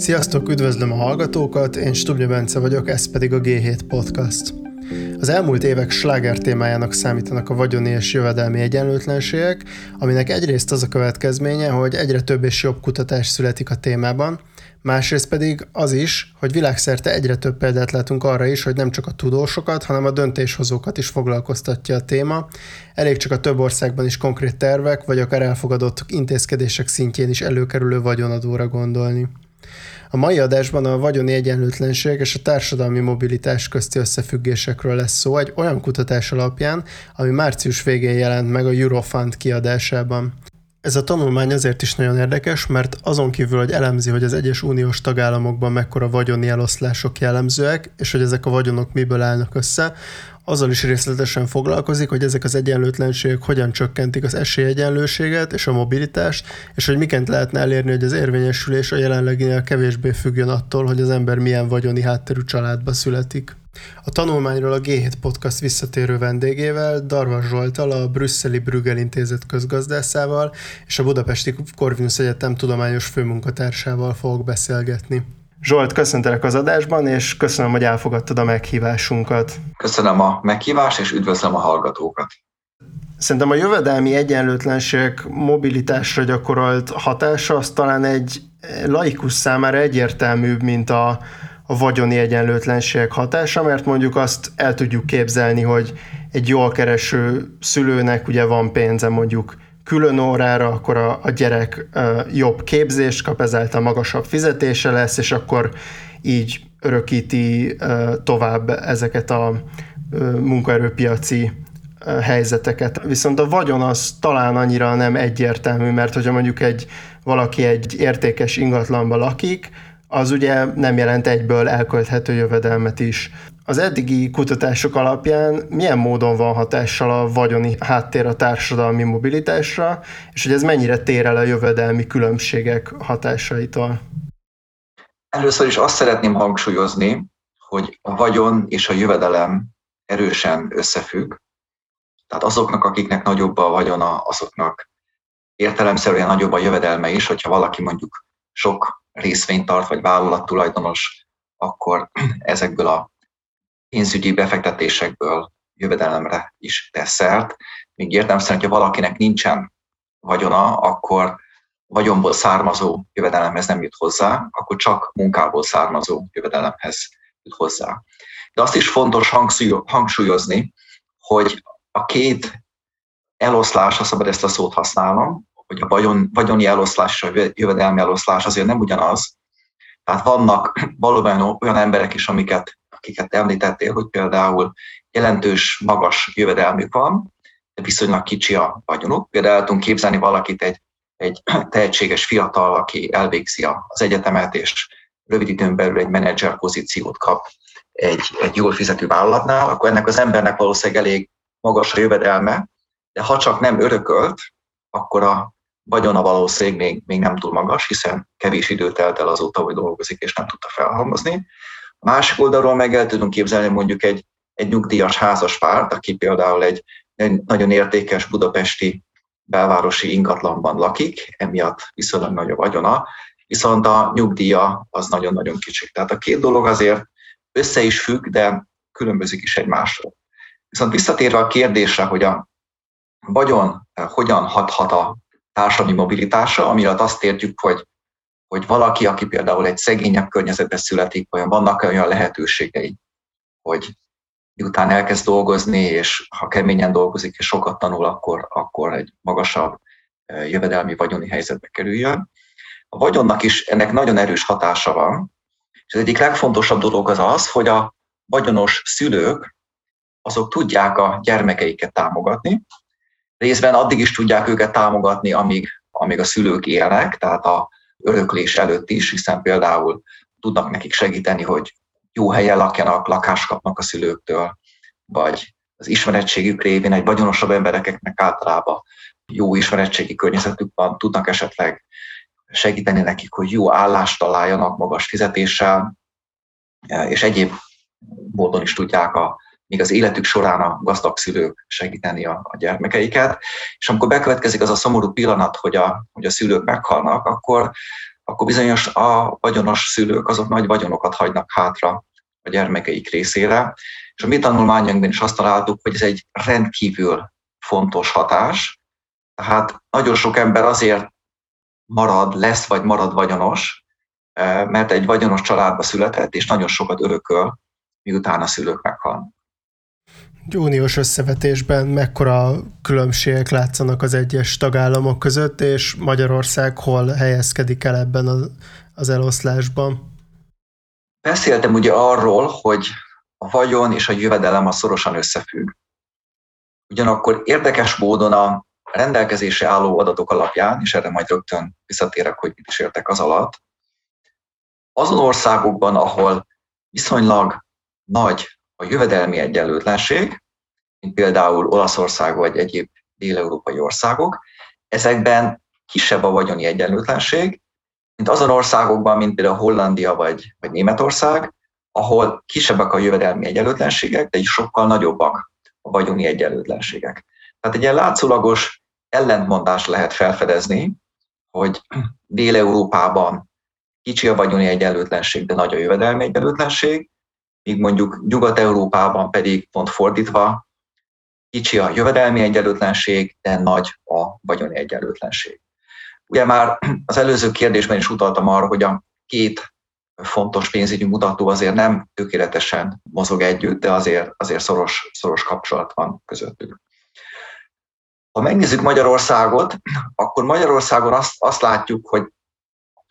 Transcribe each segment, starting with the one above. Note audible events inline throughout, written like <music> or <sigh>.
Sziasztok, üdvözlöm a hallgatókat, én Stubnya Bence vagyok, ez pedig a G7 Podcast. Az elmúlt évek sláger témájának számítanak a vagyoni és jövedelmi egyenlőtlenségek, aminek egyrészt az a következménye, hogy egyre több és jobb kutatás születik a témában, másrészt pedig az is, hogy világszerte egyre több példát látunk arra is, hogy nem csak a tudósokat, hanem a döntéshozókat is foglalkoztatja a téma. Elég csak a több országban is konkrét tervek, vagy akár elfogadott intézkedések szintjén is előkerülő vagyonadóra gondolni. A mai adásban a vagyoni egyenlőtlenség és a társadalmi mobilitás közti összefüggésekről lesz szó egy olyan kutatás alapján, ami március végén jelent meg a Eurofund kiadásában. Ez a tanulmány azért is nagyon érdekes, mert azon kívül, hogy elemzi, hogy az egyes uniós tagállamokban mekkora vagyoni eloszlások jellemzőek, és hogy ezek a vagyonok miből állnak össze, azzal is részletesen foglalkozik, hogy ezek az egyenlőtlenségek hogyan csökkentik az esélyegyenlőséget és a mobilitást, és hogy miként lehetne elérni, hogy az érvényesülés a jelenleginél kevésbé függjön attól, hogy az ember milyen vagyoni hátterű családba születik. A tanulmányról a G7 Podcast visszatérő vendégével, Darvas Zsoltal, a Brüsszeli Brüggel Intézet közgazdászával és a Budapesti Corvinus Egyetem tudományos főmunkatársával fogok beszélgetni. Zsolt, köszöntelek az adásban, és köszönöm, hogy elfogadtad a meghívásunkat. Köszönöm a meghívást, és üdvözlöm a hallgatókat. Szerintem a jövedelmi egyenlőtlenség mobilitásra gyakorolt hatása az talán egy laikus számára egyértelműbb, mint a, a vagyoni egyenlőtlenség hatása, mert mondjuk azt el tudjuk képzelni, hogy egy jól kereső szülőnek ugye van pénze mondjuk külön órára, akkor a, a gyerek jobb képzést kap, ezáltal magasabb fizetése lesz, és akkor így örökíti tovább ezeket a munkaerőpiaci helyzeteket. Viszont a vagyon az talán annyira nem egyértelmű, mert hogyha mondjuk egy valaki egy értékes ingatlanban lakik, az ugye nem jelent egyből elkölthető jövedelmet is. Az eddigi kutatások alapján milyen módon van hatással a vagyoni háttér a társadalmi mobilitásra, és hogy ez mennyire tér el a jövedelmi különbségek hatásaitól? Először is azt szeretném hangsúlyozni, hogy a vagyon és a jövedelem erősen összefügg. Tehát azoknak, akiknek nagyobb a vagyona, azoknak értelemszerűen nagyobb a jövedelme is, hogyha valaki mondjuk sok részvényt tart, vagy vállalat tulajdonos, akkor ezekből a pénzügyi befektetésekből jövedelemre is tesz szert. Még értelmszerűen, hogyha valakinek nincsen vagyona, akkor vagyonból származó jövedelemhez nem jut hozzá, akkor csak munkából származó jövedelemhez jut hozzá. De azt is fontos hangsúlyozni, hogy a két eloszlás, ha szabad ezt a szót használnom, hogy a vagyon, vagyoni eloszlás a jövedelmi eloszlás azért nem ugyanaz. Tehát vannak <clears throat> valóban olyan emberek is, amiket, akiket említettél, hogy például jelentős, magas jövedelmük van, de viszonylag kicsi a vagyonuk. Például el tudunk képzelni valakit, egy, egy <clears throat> tehetséges fiatal, aki elvégzi az egyetemet, és rövid időn belül egy menedzser pozíciót kap egy, egy jól fizető vállalatnál, akkor ennek az embernek valószínűleg elég magas a jövedelme, de ha csak nem örökölt, akkor a vagyona valószínűleg még, még nem túl magas, hiszen kevés idő telt el azóta, hogy dolgozik, és nem tudta felhalmozni. A másik oldalról meg el tudunk képzelni mondjuk egy, egy nyugdíjas házas párt, aki például egy, egy nagyon értékes budapesti belvárosi ingatlanban lakik, emiatt viszonylag nagy a vagyona, viszont a nyugdíja az nagyon-nagyon kicsi. Tehát a két dolog azért össze is függ, de különbözik is egymásról. Viszont visszatérve a kérdésre, hogy a vagyon hogyan hathat a társadalmi mobilitása, amire azt értjük, hogy, hogy valaki, aki például egy szegényebb környezetbe születik, vagy vannak olyan lehetőségei, hogy miután elkezd dolgozni, és ha keményen dolgozik, és sokat tanul, akkor, akkor egy magasabb jövedelmi vagyoni helyzetbe kerüljön. A vagyonnak is ennek nagyon erős hatása van, és az egyik legfontosabb dolog az az, hogy a vagyonos szülők azok tudják a gyermekeiket támogatni, részben addig is tudják őket támogatni, amíg, amíg a szülők élnek, tehát a öröklés előtt is, hiszen például tudnak nekik segíteni, hogy jó helyen lakjanak, lakást kapnak a szülőktől, vagy az ismerettségük révén egy vagyonosabb embereknek általában jó ismerettségi környezetük van, tudnak esetleg segíteni nekik, hogy jó állást találjanak magas fizetéssel, és egyéb módon is tudják a még az életük során a gazdag szülők segíteni a, a gyermekeiket. És amikor bekövetkezik az a szomorú pillanat, hogy a, hogy a szülők meghalnak, akkor, akkor bizonyos a vagyonos szülők azok nagy vagyonokat hagynak hátra a gyermekeik részére. És a mi tanulmányunkban is azt találtuk, hogy ez egy rendkívül fontos hatás. Tehát nagyon sok ember azért marad, lesz vagy marad vagyonos, eh, mert egy vagyonos családba született, és nagyon sokat örököl, miután a szülők meghalnak. Uniós összevetésben mekkora különbségek látszanak az egyes tagállamok között, és Magyarország hol helyezkedik el ebben az, eloszlásban? Beszéltem ugye arról, hogy a vagyon és a jövedelem a szorosan összefügg. Ugyanakkor érdekes módon a rendelkezésre álló adatok alapján, és erre majd rögtön visszatérek, hogy mit is értek az alatt, azon országokban, ahol viszonylag nagy a jövedelmi egyenlőtlenség, mint például Olaszország vagy egyéb dél-európai országok, ezekben kisebb a vagyoni egyenlőtlenség, mint azon országokban, mint például Hollandia vagy, vagy Németország, ahol kisebbek a jövedelmi egyenlőtlenségek, de is sokkal nagyobbak a vagyoni egyenlőtlenségek. Tehát egy ilyen látszólagos ellentmondást lehet felfedezni, hogy <clears throat> Dél-Európában kicsi a vagyoni egyenlőtlenség, de nagy a jövedelmi egyenlőtlenség, míg mondjuk Nyugat-Európában pedig pont fordítva, kicsi a jövedelmi egyenlőtlenség, de nagy a vagyoni egyenlőtlenség. Ugye már az előző kérdésben is utaltam arra, hogy a két fontos pénzügyi mutató azért nem tökéletesen mozog együtt, de azért, azért szoros, szoros kapcsolat van közöttük. Ha megnézzük Magyarországot, akkor Magyarországon azt, azt látjuk, hogy,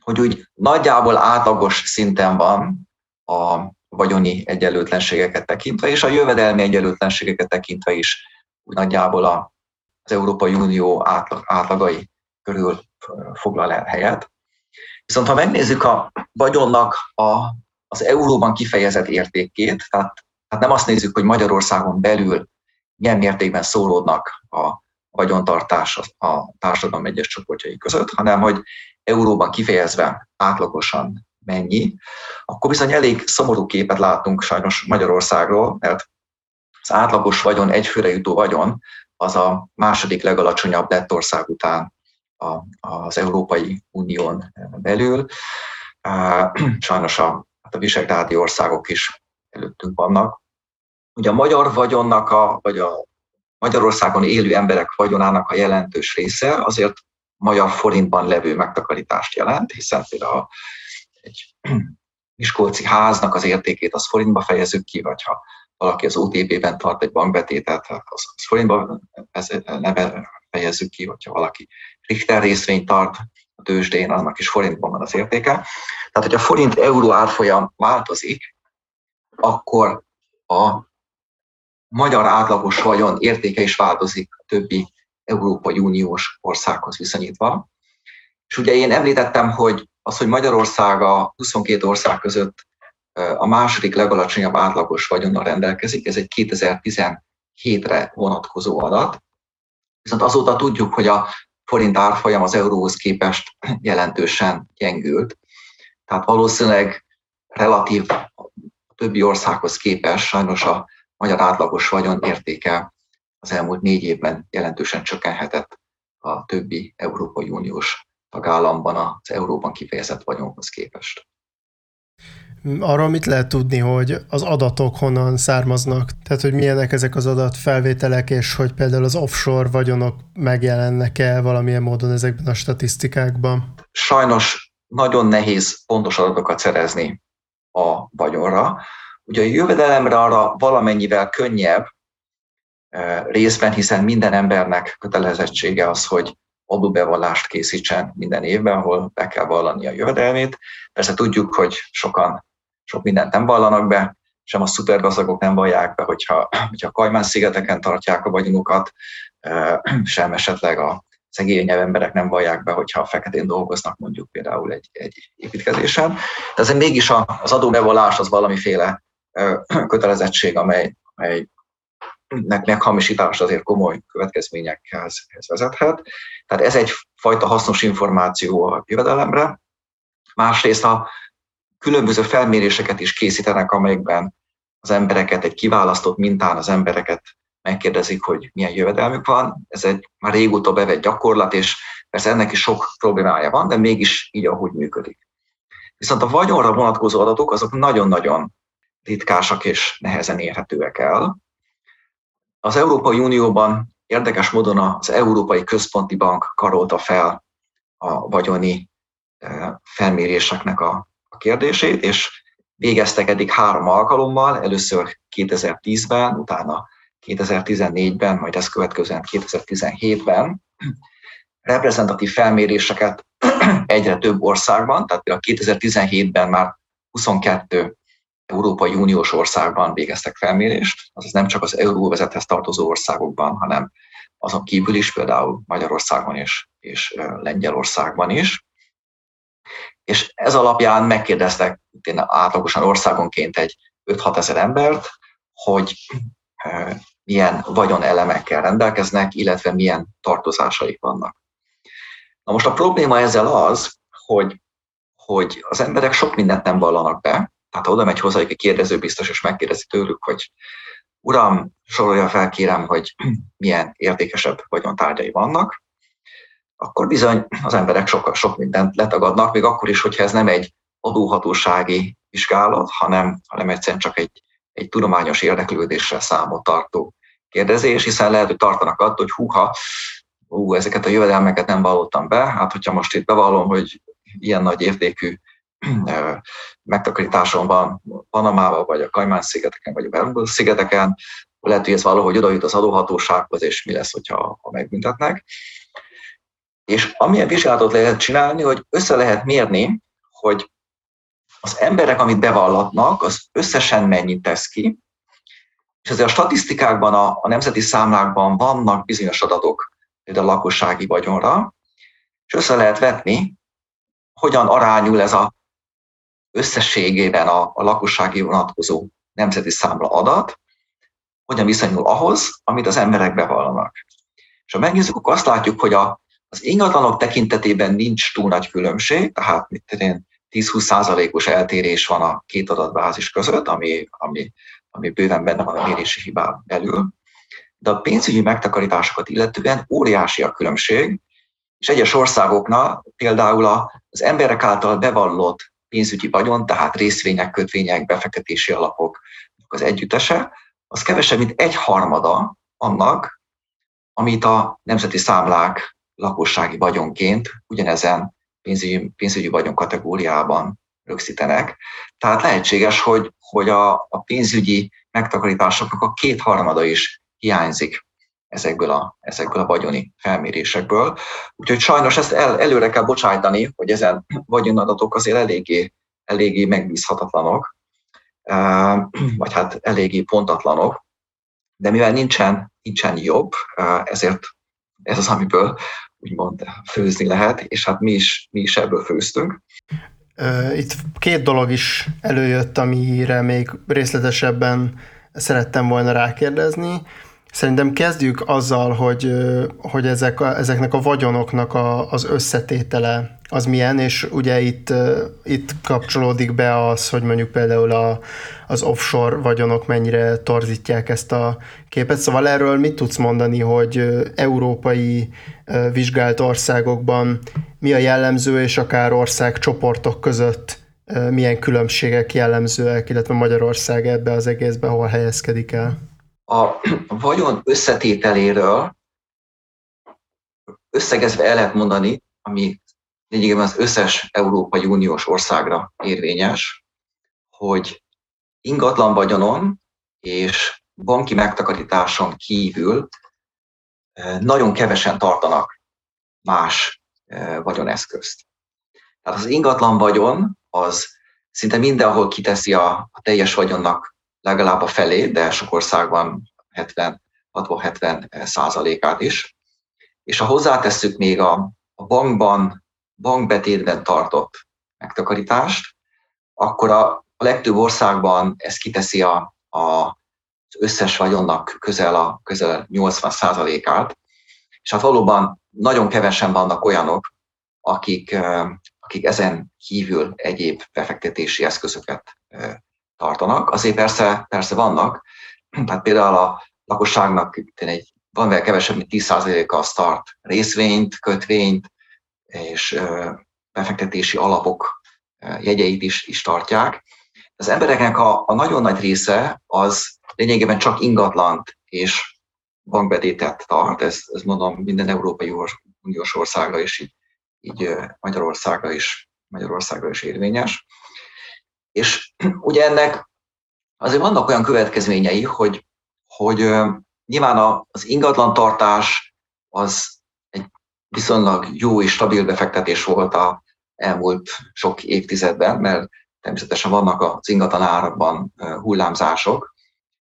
hogy úgy nagyjából átlagos szinten van a vagyoni egyenlőtlenségeket tekintve, és a jövedelmi egyenlőtlenségeket tekintve is úgy nagyjából az Európai Unió átlagai körül foglal el helyet. Viszont ha megnézzük a vagyonnak a, az euróban kifejezett értékét, tehát, tehát nem azt nézzük, hogy Magyarországon belül milyen mértékben szólódnak a vagyontartás a társadalom egyes csoportjai között, hanem hogy euróban kifejezve átlagosan mennyi, akkor bizony elég szomorú képet látunk sajnos Magyarországról, mert az átlagos vagyon, egyfőre jutó vagyon, az a második legalacsonyabb lett ország után a, az Európai Unión belül. Sajnos a, hát a visegrádi országok is előttünk vannak. Ugye a magyar vagyonnak, a, vagy a Magyarországon élő emberek vagyonának a jelentős része azért magyar forintban levő megtakarítást jelent, hiszen például egy <clears throat> Miskolci háznak az értékét az forintba fejezzük ki, vagy ha valaki az OTP-ben tart egy bankbetétet, az, az forintba neve fejezzük ki, hogyha valaki Richter részvényt tart a tőzsdén, annak is forintban van az értéke. Tehát, hogy a forint-euró árfolyam változik, akkor a magyar átlagos vagyon értéke is változik a többi Európai Uniós országhoz viszonyítva. És ugye én említettem, hogy az, hogy Magyarország a 22 ország között a második legalacsonyabb átlagos vagyonnal rendelkezik, ez egy 2017-re vonatkozó adat, viszont azóta tudjuk, hogy a forint árfolyam az euróhoz képest <clears throat> jelentősen gyengült. Tehát valószínűleg relatív a többi országhoz képest sajnos a magyar átlagos vagyon értéke az elmúlt négy évben jelentősen csökkenhetett a többi Európai Uniós tagállamban az euróban kifejezett vagyonhoz képest. Arról mit lehet tudni, hogy az adatok honnan származnak? Tehát, hogy milyenek ezek az adatfelvételek, és hogy például az offshore vagyonok megjelennek-e valamilyen módon ezekben a statisztikákban? Sajnos nagyon nehéz pontos adatokat szerezni a vagyonra. Ugye a jövedelemre arra valamennyivel könnyebb eh, részben, hiszen minden embernek kötelezettsége az, hogy adóbevallást készítsen minden évben, ahol be kell vallani a jövedelmét. Persze tudjuk, hogy sokan sok mindent nem vallanak be, sem a szupergazdagok nem vallják be, hogyha, hogyha a Kajmán-szigeteken tartják a vagyonukat, sem esetleg a szegényebb emberek nem vallják be, hogyha a feketén dolgoznak mondjuk például egy, egy építkezésen. De azért mégis az adóbevallás az valamiféle kötelezettség, amely, amely nek meghamisítás azért komoly következményekhez vezethet. Tehát ez egyfajta hasznos információ a jövedelemre. Másrészt a különböző felméréseket is készítenek, amelyekben az embereket egy kiválasztott mintán az embereket megkérdezik, hogy milyen jövedelmük van. Ez egy már régóta bevett gyakorlat, és Persze ennek is sok problémája van, de mégis így, ahogy működik. Viszont a vagyonra vonatkozó adatok azok nagyon-nagyon ritkásak és nehezen érhetőek el. Az Európai Unióban érdekes módon az Európai Központi Bank karolta fel a vagyoni felméréseknek a, a kérdését, és végeztek eddig három alkalommal, először 2010-ben, utána 2014-ben, majd ezt következően 2017-ben reprezentatív felméréseket <clears throat> egyre több országban, tehát például 2017-ben már 22 Európai Uniós országban végeztek felmérést, azaz nem csak az euróvezethez tartozó országokban, hanem azon kívül is, például Magyarországon és, és Lengyelországban is. És ez alapján megkérdeztek átlagosan országonként egy 5-6 ezer embert, hogy milyen vagyonelemekkel rendelkeznek, illetve milyen tartozásaik vannak. Na most a probléma ezzel az, hogy, hogy az emberek sok mindent nem vallanak be, tehát ha oda megy hozzájuk egy kérdező biztos, és megkérdezi tőlük, hogy uram, sorolja fel kérem, hogy <clears throat> milyen értékesebb vagyontárgyai vannak, akkor bizony az emberek sok, sok mindent letagadnak, még akkor is, hogyha ez nem egy adóhatósági vizsgálat, hanem, hanem egyszerűen csak egy, egy tudományos érdeklődésre számot tartó kérdezés, hiszen lehet, hogy tartanak attól, hogy húha, ú, ezeket a jövedelmeket nem vallottam be, hát hogyha most itt bevallom, hogy ilyen nagy értékű megtakarításom van Panamában, vagy a Kajmán-szigeteken, vagy a Bermuda-szigeteken, lehet, hogy ez valahogy oda jut az adóhatósághoz, és mi lesz, hogyha ha megbüntetnek. És amilyen vizsgálatot lehet csinálni, hogy össze lehet mérni, hogy az emberek, amit bevallatnak, az összesen mennyit tesz ki, és azért a statisztikákban, a, a nemzeti számlákban vannak bizonyos adatok, például a lakossági vagyonra, és össze lehet vetni, hogyan arányul ez a összességében a, a lakossági vonatkozó nemzeti számla adat, hogyan viszonyul ahhoz, amit az emberek bevallanak. És ha megnézzük, akkor azt látjuk, hogy a, az ingatlanok tekintetében nincs túl nagy különbség, tehát mit én 10-20 százalékos eltérés van a két adatbázis között, ami, ami, ami bőven benne van a mérési hibán belül. De a pénzügyi megtakarításokat illetően óriási a különbség, és egyes országoknál például az emberek által bevallott pénzügyi vagyon, tehát részvények, kötvények, befektetési alapok az együttese, az kevesebb, mint egy harmada annak, amit a nemzeti számlák lakossági vagyonként ugyanezen pénzügyi, pénzügyi vagyon kategóriában rögzítenek. Tehát lehetséges, hogy, hogy a, a pénzügyi megtakarításoknak a kétharmada is hiányzik ezekből a, ezekből a vagyoni felmérésekből. Úgyhogy sajnos ezt el, előre kell bocsájtani, hogy ezen vagyonadatok azért eléggé, eléggé megbízhatatlanok, vagy hát eléggé pontatlanok, de mivel nincsen, nincsen jobb, ezért ez az, amiből úgymond főzni lehet, és hát mi is, mi is ebből főztünk. Itt két dolog is előjött, amire még részletesebben szerettem volna rákérdezni. Szerintem kezdjük azzal, hogy, hogy ezek, ezeknek a vagyonoknak a, az összetétele az milyen, és ugye itt, itt kapcsolódik be az, hogy mondjuk például a, az offshore vagyonok mennyire torzítják ezt a képet. Szóval erről mit tudsz mondani, hogy európai vizsgált országokban mi a jellemző, és akár országcsoportok között milyen különbségek jellemzőek, illetve Magyarország ebbe az egészbe hol helyezkedik el? A vagyon összetételéről összegezve el lehet mondani, ami lényegében az összes Európai Uniós országra érvényes, hogy ingatlan vagyonon és banki megtakarításon kívül eh, nagyon kevesen tartanak más eh, vagyoneszközt. Tehát az ingatlan vagyon az szinte mindenhol kiteszi a, a teljes vagyonnak legalább a felét, de sok országban 70, 60-70 százalékát is. És ha hozzátesszük még a, a bankban, bankbetétben tartott megtakarítást, akkor a, a legtöbb országban ez kiteszi a, a, az összes vagyonnak közel a közel 80 százalékát. És hát valóban nagyon kevesen vannak olyanok, akik, akik ezen kívül egyéb befektetési eszközöket tartanak. Azért persze, persze vannak, <clears throat> tehát például a lakosságnak egy, van kevesebb, mint 10%-a a start részvényt, kötvényt, és befektetési alapok jegyeit is, is tartják. Az embereknek a, a nagyon nagy része az lényegében csak ingatlant és bankbetétet tart, ez, ez mondom minden Európai Uniós országra és így, így Magyarországra is, Magyarországra is érvényes. És ugye ennek azért vannak olyan következményei, hogy, hogy nyilván az ingatlan tartás az egy viszonylag jó és stabil befektetés volt a elmúlt sok évtizedben, mert természetesen vannak az ingatlan árakban hullámzások,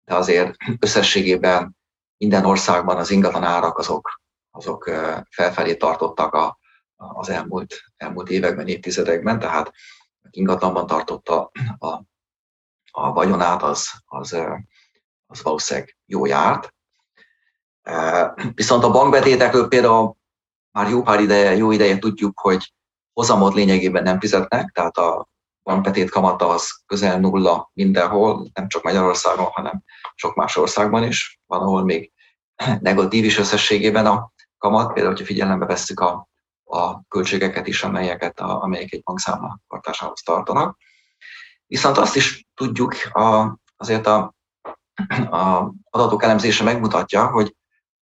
de azért összességében minden országban az ingatlan árak azok, azok felfelé tartottak a, az elmúlt, elmúlt években, évtizedekben, tehát ingatlanban tartotta a, a vagyonát, az, az, az valószínűleg jó járt. Viszont a bankbetétekről például már jó pár ideje, jó ideje tudjuk, hogy hozamot lényegében nem fizetnek, tehát a bankbetét kamata az közel nulla mindenhol, nem csak Magyarországon, hanem sok más országban is. Van, ahol még negatív is összességében a kamat, például, hogyha figyelembe vesszük a, a költségeket is, amelyeket a, amelyek egy bankszámla tartásához tartanak. Viszont azt is tudjuk, a, azért a, a adatok elemzése megmutatja, hogy,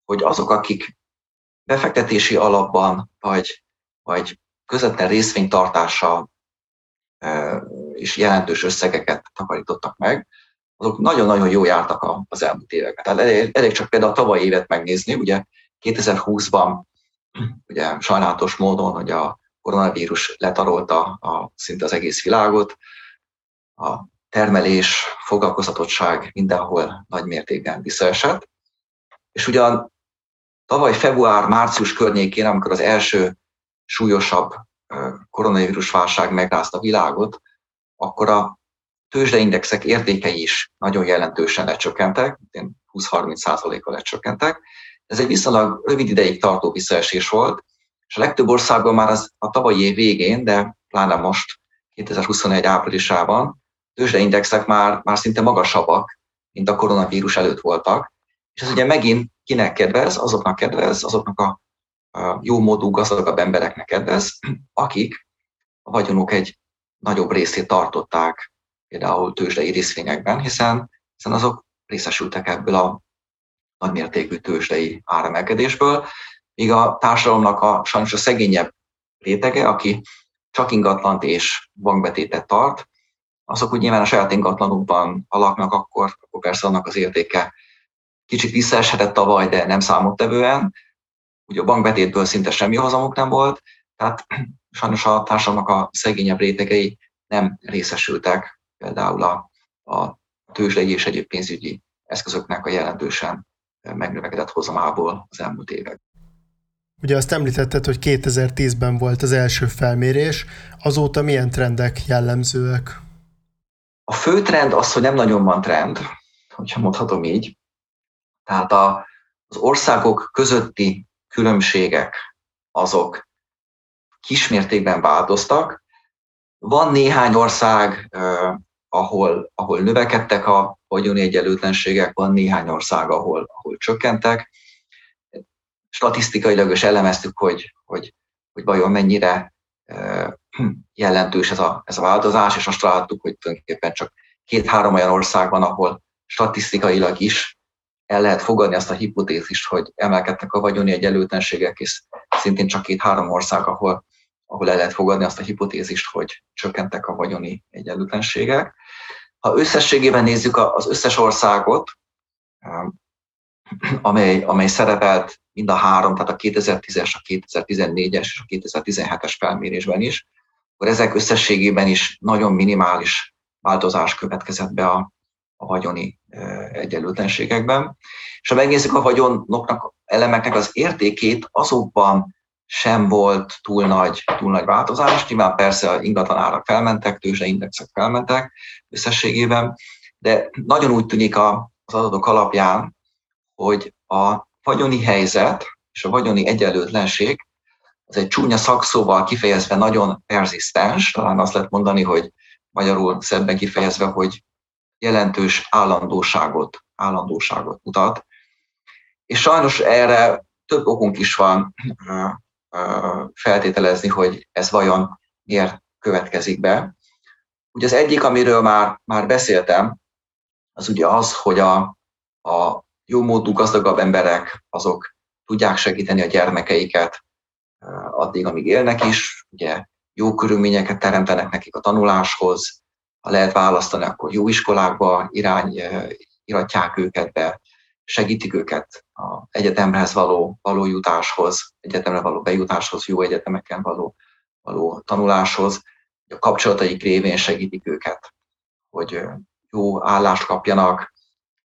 hogy azok, akik befektetési alapban vagy, vagy közvetlen részvénytartással és jelentős összegeket takarítottak meg, azok nagyon-nagyon jó jártak az elmúlt években. Tehát elég, elég csak például a tavalyi évet megnézni, ugye 2020-ban ugye sajnálatos módon, hogy a koronavírus letarolta a, szinte az egész világot, a termelés, foglalkoztatottság mindenhol nagy mértékben visszaesett, és ugyan tavaly február-március környékén, amikor az első súlyosabb koronavírus válság megrázta a világot, akkor a tőzsdeindexek értékei is nagyon jelentősen lecsökkentek, 20-30%-kal lecsökkentek. Ez egy viszonylag rövid ideig tartó visszaesés volt, és a legtöbb országban már az a tavalyi év végén, de pláne most 2021 áprilisában tőzsdeindexek már, már szinte magasabbak, mint a koronavírus előtt voltak. És ez ugye megint kinek kedvez? Azoknak kedvez, azoknak a, a jó módú gazdagabb embereknek kedvez, akik a vagyonok egy nagyobb részét tartották például tőzsdei részvényekben, hiszen, hiszen azok részesültek ebből a nagymértékű tőzsdei áremelkedésből, míg a társadalomnak a sajnos a szegényebb rétege, aki csak ingatlant és bankbetétet tart, azok úgy nyilván a saját ingatlanukban alaknak, akkor, akkor persze annak az értéke kicsit visszaeshetett tavaly, de nem számottevően. Ugye a bankbetétből szinte semmi hozamuk nem volt, tehát sajnos a társadalomnak a szegényebb rétegei nem részesültek például a, a tőzsdei és egyéb pénzügyi eszközöknek a jelentősen megnövekedett hozamából az elmúlt évek. Ugye azt említetted, hogy 2010-ben volt az első felmérés, azóta milyen trendek jellemzőek? A fő trend az, hogy nem nagyon van trend, hogyha mondhatom így. Tehát a, az országok közötti különbségek azok kismértékben változtak. Van néhány ország, ahol, ahol növekedtek a vagyoni egyenlőtlenségek, van néhány ország, ahol, ahol csökkentek. Statisztikailag is elemeztük, hogy, hogy, hogy vajon mennyire jelentős ez a, ez a változás, és azt láttuk, hogy tulajdonképpen csak két-három olyan ország van, ahol statisztikailag is el lehet fogadni azt a hipotézist, hogy emelkedtek a vagyoni egyenlőtlenségek, és szintén csak két-három ország, ahol, ahol el lehet fogadni azt a hipotézist, hogy csökkentek a vagyoni egyenlőtlenségek. Ha összességében nézzük az összes országot, <clears throat> amely, amely szerepelt mind a három, tehát a 2010-es, a 2014-es és a 2017-es felmérésben is, akkor ezek összességében is nagyon minimális változás következett be a, a vagyoni egyenlőtlenségekben. És ha megnézzük a vagyonoknak, elemeknek az értékét, azokban sem volt túl nagy, túl nagy változás. Nyilván persze a ingatlan árak felmentek, tőzsdeindexek felmentek összességében, de nagyon úgy tűnik az adatok alapján, hogy a vagyoni helyzet és a vagyoni egyenlőtlenség az egy csúnya szakszóval kifejezve nagyon perzisztens, talán azt lehet mondani, hogy magyarul szebben kifejezve, hogy jelentős állandóságot, állandóságot mutat. És sajnos erre több okunk is van. Feltételezni, hogy ez vajon miért következik be. Ugye az egyik, amiről már, már beszéltem, az ugye az, hogy a, a jó módú gazdagabb emberek azok tudják segíteni a gyermekeiket addig, amíg élnek is, ugye jó körülményeket teremtenek nekik a tanuláshoz, ha lehet választani, akkor jó iskolákba irány, iratják őket be, segítik őket a egyetemhez való, való jutáshoz, egyetemre való bejutáshoz, jó egyetemeken való, való tanuláshoz, a kapcsolataik révén segítik őket, hogy jó állást kapjanak,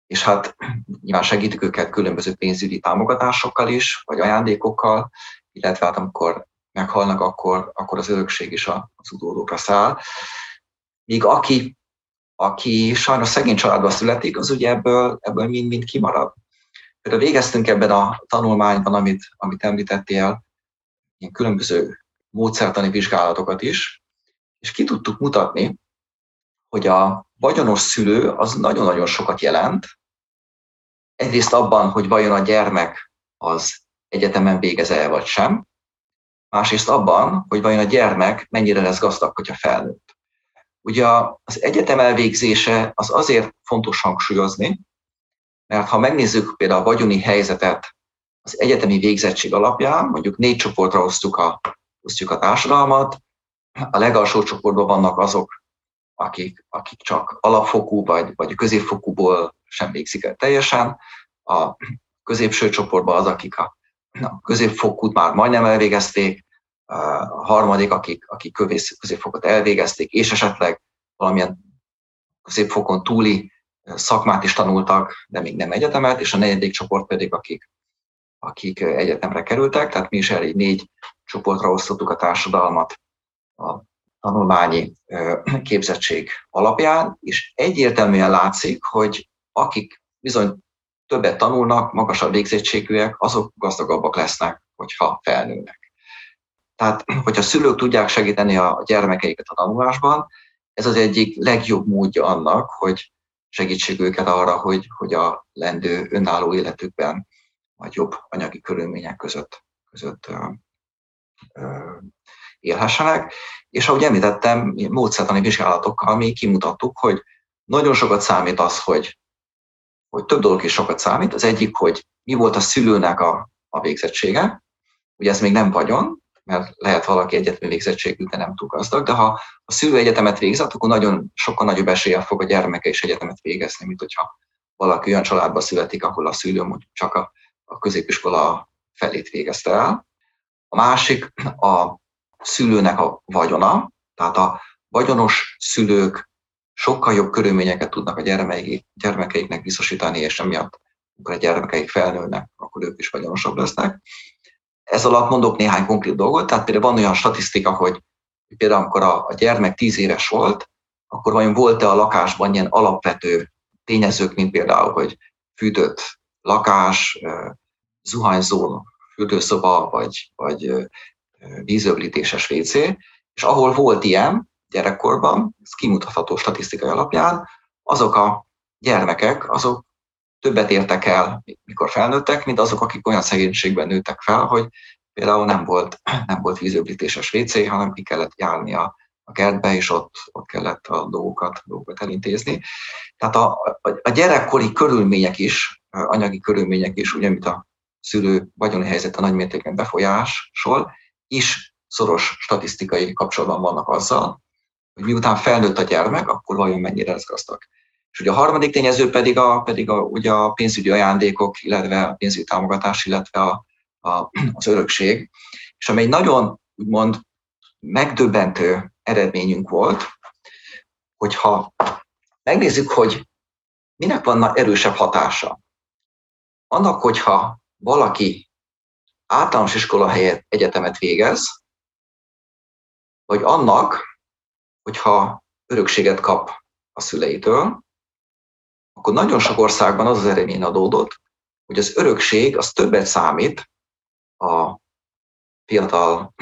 és hát nyilván segítik őket különböző pénzügyi támogatásokkal is, vagy ajándékokkal, illetve hát amikor meghalnak, akkor, akkor az örökség is az utódókra száll. Míg aki, aki sajnos szegény családba születik, az ugye ebből, ebből mind-mind kimarad. Például végeztünk ebben a tanulmányban, amit, amit említettél, ilyen különböző módszertani vizsgálatokat is, és ki tudtuk mutatni, hogy a vagyonos szülő az nagyon-nagyon sokat jelent. Egyrészt abban, hogy vajon a gyermek az egyetemen végez-e vagy sem, másrészt abban, hogy vajon a gyermek mennyire lesz gazdag, hogyha felnőtt. Ugye az egyetem elvégzése az azért fontos hangsúlyozni, mert ha megnézzük például a vagyoni helyzetet az egyetemi végzettség alapján, mondjuk négy csoportra osztjuk a, osztjuk a társadalmat, a legalsó csoportban vannak azok, akik, akik csak alapfokú vagy, vagy középfokúból sem végzik el teljesen, a középső csoportban az, akik a, a középfokút már majdnem elvégezték, a harmadik, akik, akik középfokot elvégezték, és esetleg valamilyen középfokon túli szakmát is tanultak, de még nem egyetemet, és a negyedik csoport pedig, akik, akik egyetemre kerültek, tehát mi is elég négy csoportra osztottuk a társadalmat a tanulmányi képzettség alapján, és egyértelműen látszik, hogy akik bizony többet tanulnak, magasabb végzettségűek, azok gazdagabbak lesznek, hogyha felnőnek. Tehát, hogyha szülők tudják segíteni a gyermekeiket a tanulásban, ez az egyik legjobb módja annak, hogy segítség őket arra, hogy, hogy a lendő önálló életükben vagy jobb anyagi körülmények között, között ö, ö, élhessenek. És ahogy említettem, módszertani vizsgálatokkal mi kimutattuk, hogy nagyon sokat számít az, hogy, hogy több dolog is sokat számít. Az egyik, hogy mi volt a szülőnek a, a végzettsége. Ugye ez még nem vagyon, mert lehet valaki egyetemi végzettségű, de nem túl gazdag, de ha a szülő egyetemet végzett, akkor nagyon sokkal nagyobb eséllyel fog a gyermeke is egyetemet végezni, mint hogyha valaki olyan családba születik, ahol a szülő mondjuk csak a, a középiskola felét végezte el. A másik a szülőnek a vagyona, tehát a vagyonos szülők sokkal jobb körülményeket tudnak a gyermekeik, gyermekeiknek biztosítani, és emiatt, amikor a gyermekeik felnőnek, akkor ők is vagyonosabb lesznek. Ez alatt mondok néhány konkrét dolgot, tehát például van olyan statisztika, hogy például amikor a, gyermek 10 éves volt, akkor vajon volt-e a lakásban ilyen alapvető tényezők, mint például, hogy fűtött lakás, zuhanyzó fürdőszoba, vagy, vagy vízöblítéses WC, és ahol volt ilyen gyerekkorban, ez kimutatható statisztikai alapján, azok a gyermekek, azok többet értek el, mikor felnőttek, mint azok, akik olyan szegénységben nőttek fel, hogy például nem volt, <clears throat> nem volt vízöblítéses WC, hanem ki kellett járni a, a kertbe, és ott, ott kellett a dolgokat, dolgokat elintézni. Tehát a, a, a gyerekkori körülmények is, anyagi körülmények is, ugye, mint a szülő vagyoni helyzete nagymértékben befolyásol, is szoros statisztikai kapcsolatban vannak azzal, hogy miután felnőtt a gyermek, akkor vajon mennyire lesz gazdag. És ugye a harmadik tényező pedig a, pedig a, ugye a pénzügyi ajándékok, illetve a pénzügyi támogatás, illetve a, a, az örökség. És amely nagyon úgymond megdöbbentő eredményünk volt, hogyha megnézzük, hogy minek van erősebb hatása. Annak, hogyha valaki általános iskola helyett egyetemet végez, vagy annak, hogyha örökséget kap a szüleitől, akkor nagyon sok országban az az eredmény adódott, hogy az örökség az többet számít a fiatal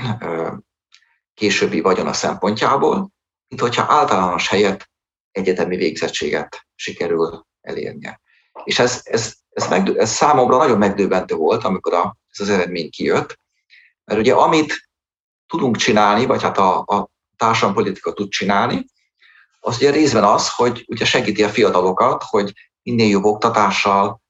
későbbi vagyona szempontjából, mint hogyha általános helyett egyetemi végzettséget sikerül elérnie. És ez, ez, ez, meg, ez számomra nagyon megdöbbentő volt, amikor a, ez az eredmény kijött, Mert ugye amit tudunk csinálni, vagy hát a, a társadalompolitika tud csinálni, az ugye részben az, hogy ugye segíti a fiatalokat, hogy minél jobb oktatással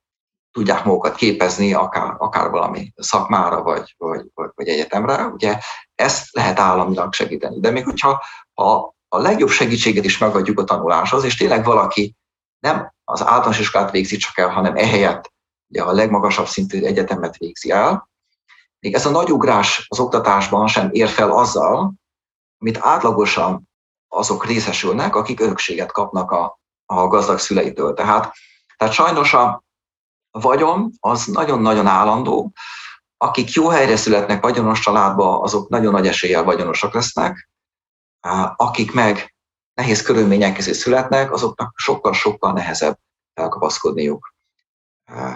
tudják magukat képezni, akár, akár valami szakmára, vagy, vagy, vagy, vagy egyetemre. Ugye ezt lehet államilag segíteni. De még hogyha a, a legjobb segítséget is megadjuk a tanuláshoz, és tényleg valaki nem az általános iskolát végzi csak el, hanem ehelyett ugye a legmagasabb szintű egyetemet végzi el, még ez a nagy ugrás az oktatásban sem ér fel azzal, amit átlagosan azok részesülnek, akik örökséget kapnak a, a gazdag szüleitől. Tehát, tehát sajnos a vagyon az nagyon-nagyon állandó, akik jó helyre születnek vagyonos családba, azok nagyon nagy eséllyel vagyonosak lesznek, akik meg nehéz körülmények közé születnek, azoknak sokkal-sokkal nehezebb elkapaszkodniuk.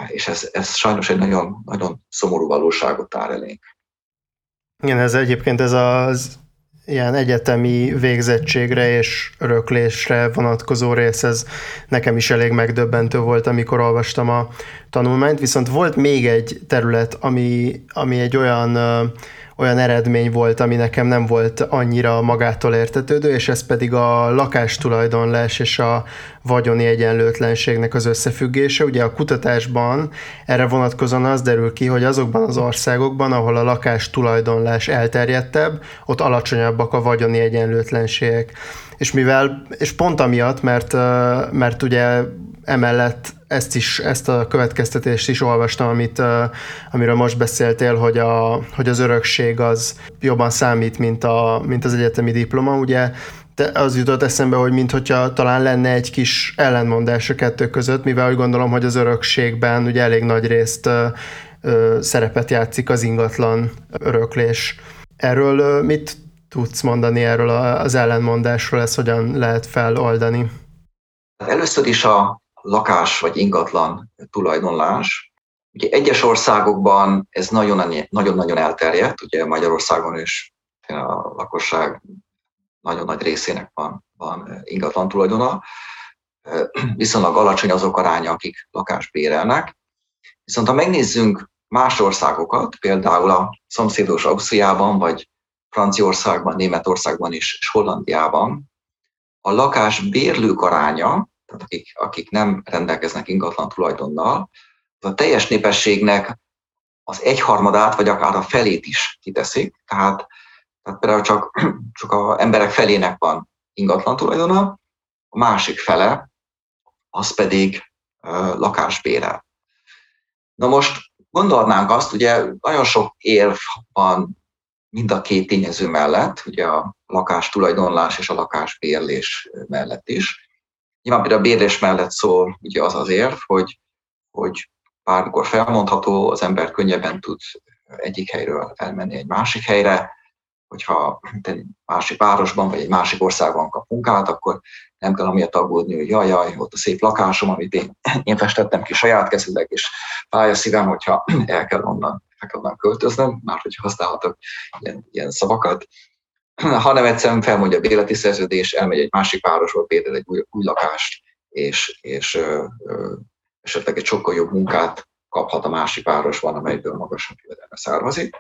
És ez, ez sajnos egy nagyon, nagyon szomorú valóságot tár elénk. Igen, ez egyébként ez az ilyen egyetemi végzettségre és öröklésre vonatkozó rész, ez nekem is elég megdöbbentő volt, amikor olvastam a tanulmányt, viszont volt még egy terület, ami, ami egy olyan olyan eredmény volt, ami nekem nem volt annyira magától értetődő, és ez pedig a lakástulajdonlás és a vagyoni egyenlőtlenségnek az összefüggése. Ugye a kutatásban erre vonatkozóan az derül ki, hogy azokban az országokban, ahol a lakástulajdonlás elterjedtebb, ott alacsonyabbak a vagyoni egyenlőtlenségek. És mivel, és pont amiatt, mert, mert ugye emellett ezt is, ezt a következtetést is olvastam, amit, amiről most beszéltél, hogy, a, hogy az örökség az jobban számít, mint, a, mint az egyetemi diploma, ugye de az jutott eszembe, hogy mintha talán lenne egy kis ellentmondás a kettő között, mivel úgy gondolom, hogy az örökségben ugye elég nagy részt ö, ö, szerepet játszik az ingatlan öröklés. Erről ö, mit tudsz mondani erről az ellenmondásról, ezt hogyan lehet feloldani? Először is a lakás vagy ingatlan tulajdonlás. Ugye egyes országokban ez nagyon-nagyon elterjedt, ugye Magyarországon is a lakosság nagyon nagy részének van, van ingatlan tulajdona, viszonylag alacsony azok aránya, akik lakást bérelnek. Viszont ha megnézzünk más országokat, például a szomszédos Ausztriában, vagy Franciaországban, Németországban és Hollandiában, a lakás bérlők aránya tehát akik, akik nem rendelkeznek ingatlan tulajdonnal, az a teljes népességnek az egyharmadát, vagy akár a felét is kiteszik. Tehát, tehát például csak, <clears throat> csak a emberek felének van ingatlan tulajdona, a másik fele, az pedig lakásbérel. Na most gondolnánk azt, ugye nagyon sok érv van mind a két tényező mellett, ugye a lakás tulajdonlás és a lakásbérlés mellett is. Nyilván például a bérlés mellett szól ugye az az érv, hogy, hogy bármikor felmondható, az ember könnyebben tud egyik helyről elmenni egy másik helyre, hogyha egy másik városban vagy egy másik országban kap munkát, akkor nem kell amiatt aggódni, hogy jaj, jaj, ott a szép lakásom, amit én, én festettem ki saját kezüleg, és fáj a szívem, hogyha el kell onnan, kell onnan költöznöm, már hogy használhatok ilyen, ilyen szavakat. <clears throat> hanem egyszerűen felmondja a béleti szerződés, elmegy egy másik városba, például egy új, új lakást, és, és ö, ö, esetleg egy sokkal jobb munkát kaphat a másik városban, amelyből magasabb jövedelme származik.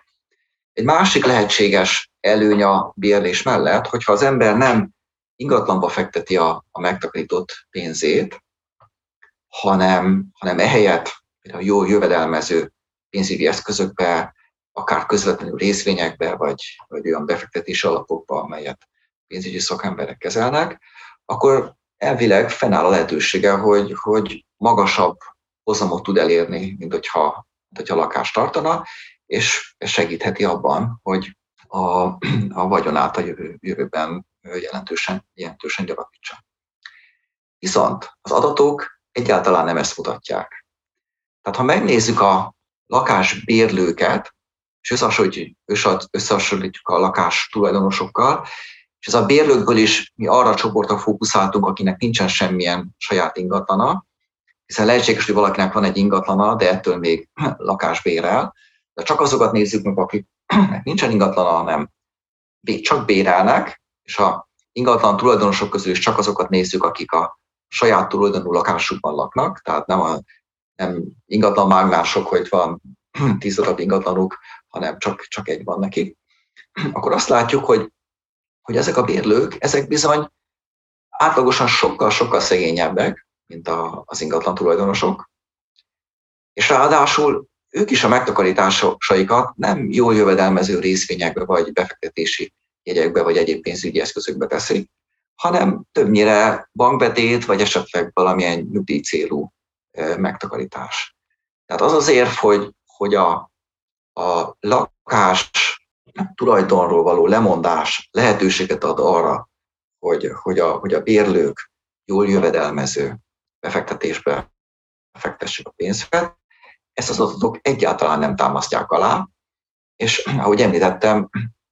Egy másik lehetséges előny a bérlés mellett, hogyha az ember nem ingatlanba fekteti a, a megtakarított pénzét, hanem, hanem ehelyett a jó jövedelmező pénzügyi eszközökbe, akár közvetlenül részvényekbe, vagy, vagy olyan befektetési alapokba, amelyet pénzügyi szakemberek kezelnek, akkor elvileg fennáll a lehetősége, hogy, hogy magasabb hozamot tud elérni, mint hogyha, mint hogyha lakást tartana, és segítheti abban, hogy a, a vagyonát a jövő, jövőben jelentősen, jelentősen gyarapítsa. Viszont az adatok egyáltalán nem ezt mutatják. Tehát ha megnézzük a lakásbérlőket, és összehasonlítjuk, összehasonlítjuk a lakás tulajdonosokkal, és ez a bérlőkből is mi arra a csoportra fókuszáltunk, akinek nincsen semmilyen saját ingatlana, hiszen lehetséges, hogy valakinek van egy ingatlana, de ettől még <clears throat> lakás bérel, de csak azokat nézzük meg, akiknek <clears throat> nincsen ingatlana, hanem csak bérelnek, és a ingatlan tulajdonosok közül is csak azokat nézzük, akik a saját tulajdonú lakásukban laknak, tehát nem, a, nem ingatlan mágnások, hogy van <clears throat> tíz darab ingatlanuk, hanem csak, csak egy van nekik, <clears throat> akkor azt látjuk, hogy, hogy ezek a bérlők, ezek bizony átlagosan sokkal-sokkal szegényebbek, mint a, az ingatlan tulajdonosok, és ráadásul ők is a megtakarításaikat nem jól jövedelmező részvényekbe, vagy befektetési jegyekbe, vagy egyéb pénzügyi eszközökbe teszik, hanem többnyire bankbetét, vagy esetleg valamilyen nyugdíj célú megtakarítás. Tehát az az érv, hogy, hogy a, a lakás tulajdonról való lemondás lehetőséget ad arra, hogy, hogy, a, hogy a bérlők jól jövedelmező befektetésbe fektessék a pénzüket, ezt az adatok egyáltalán nem támasztják alá, és ahogy említettem,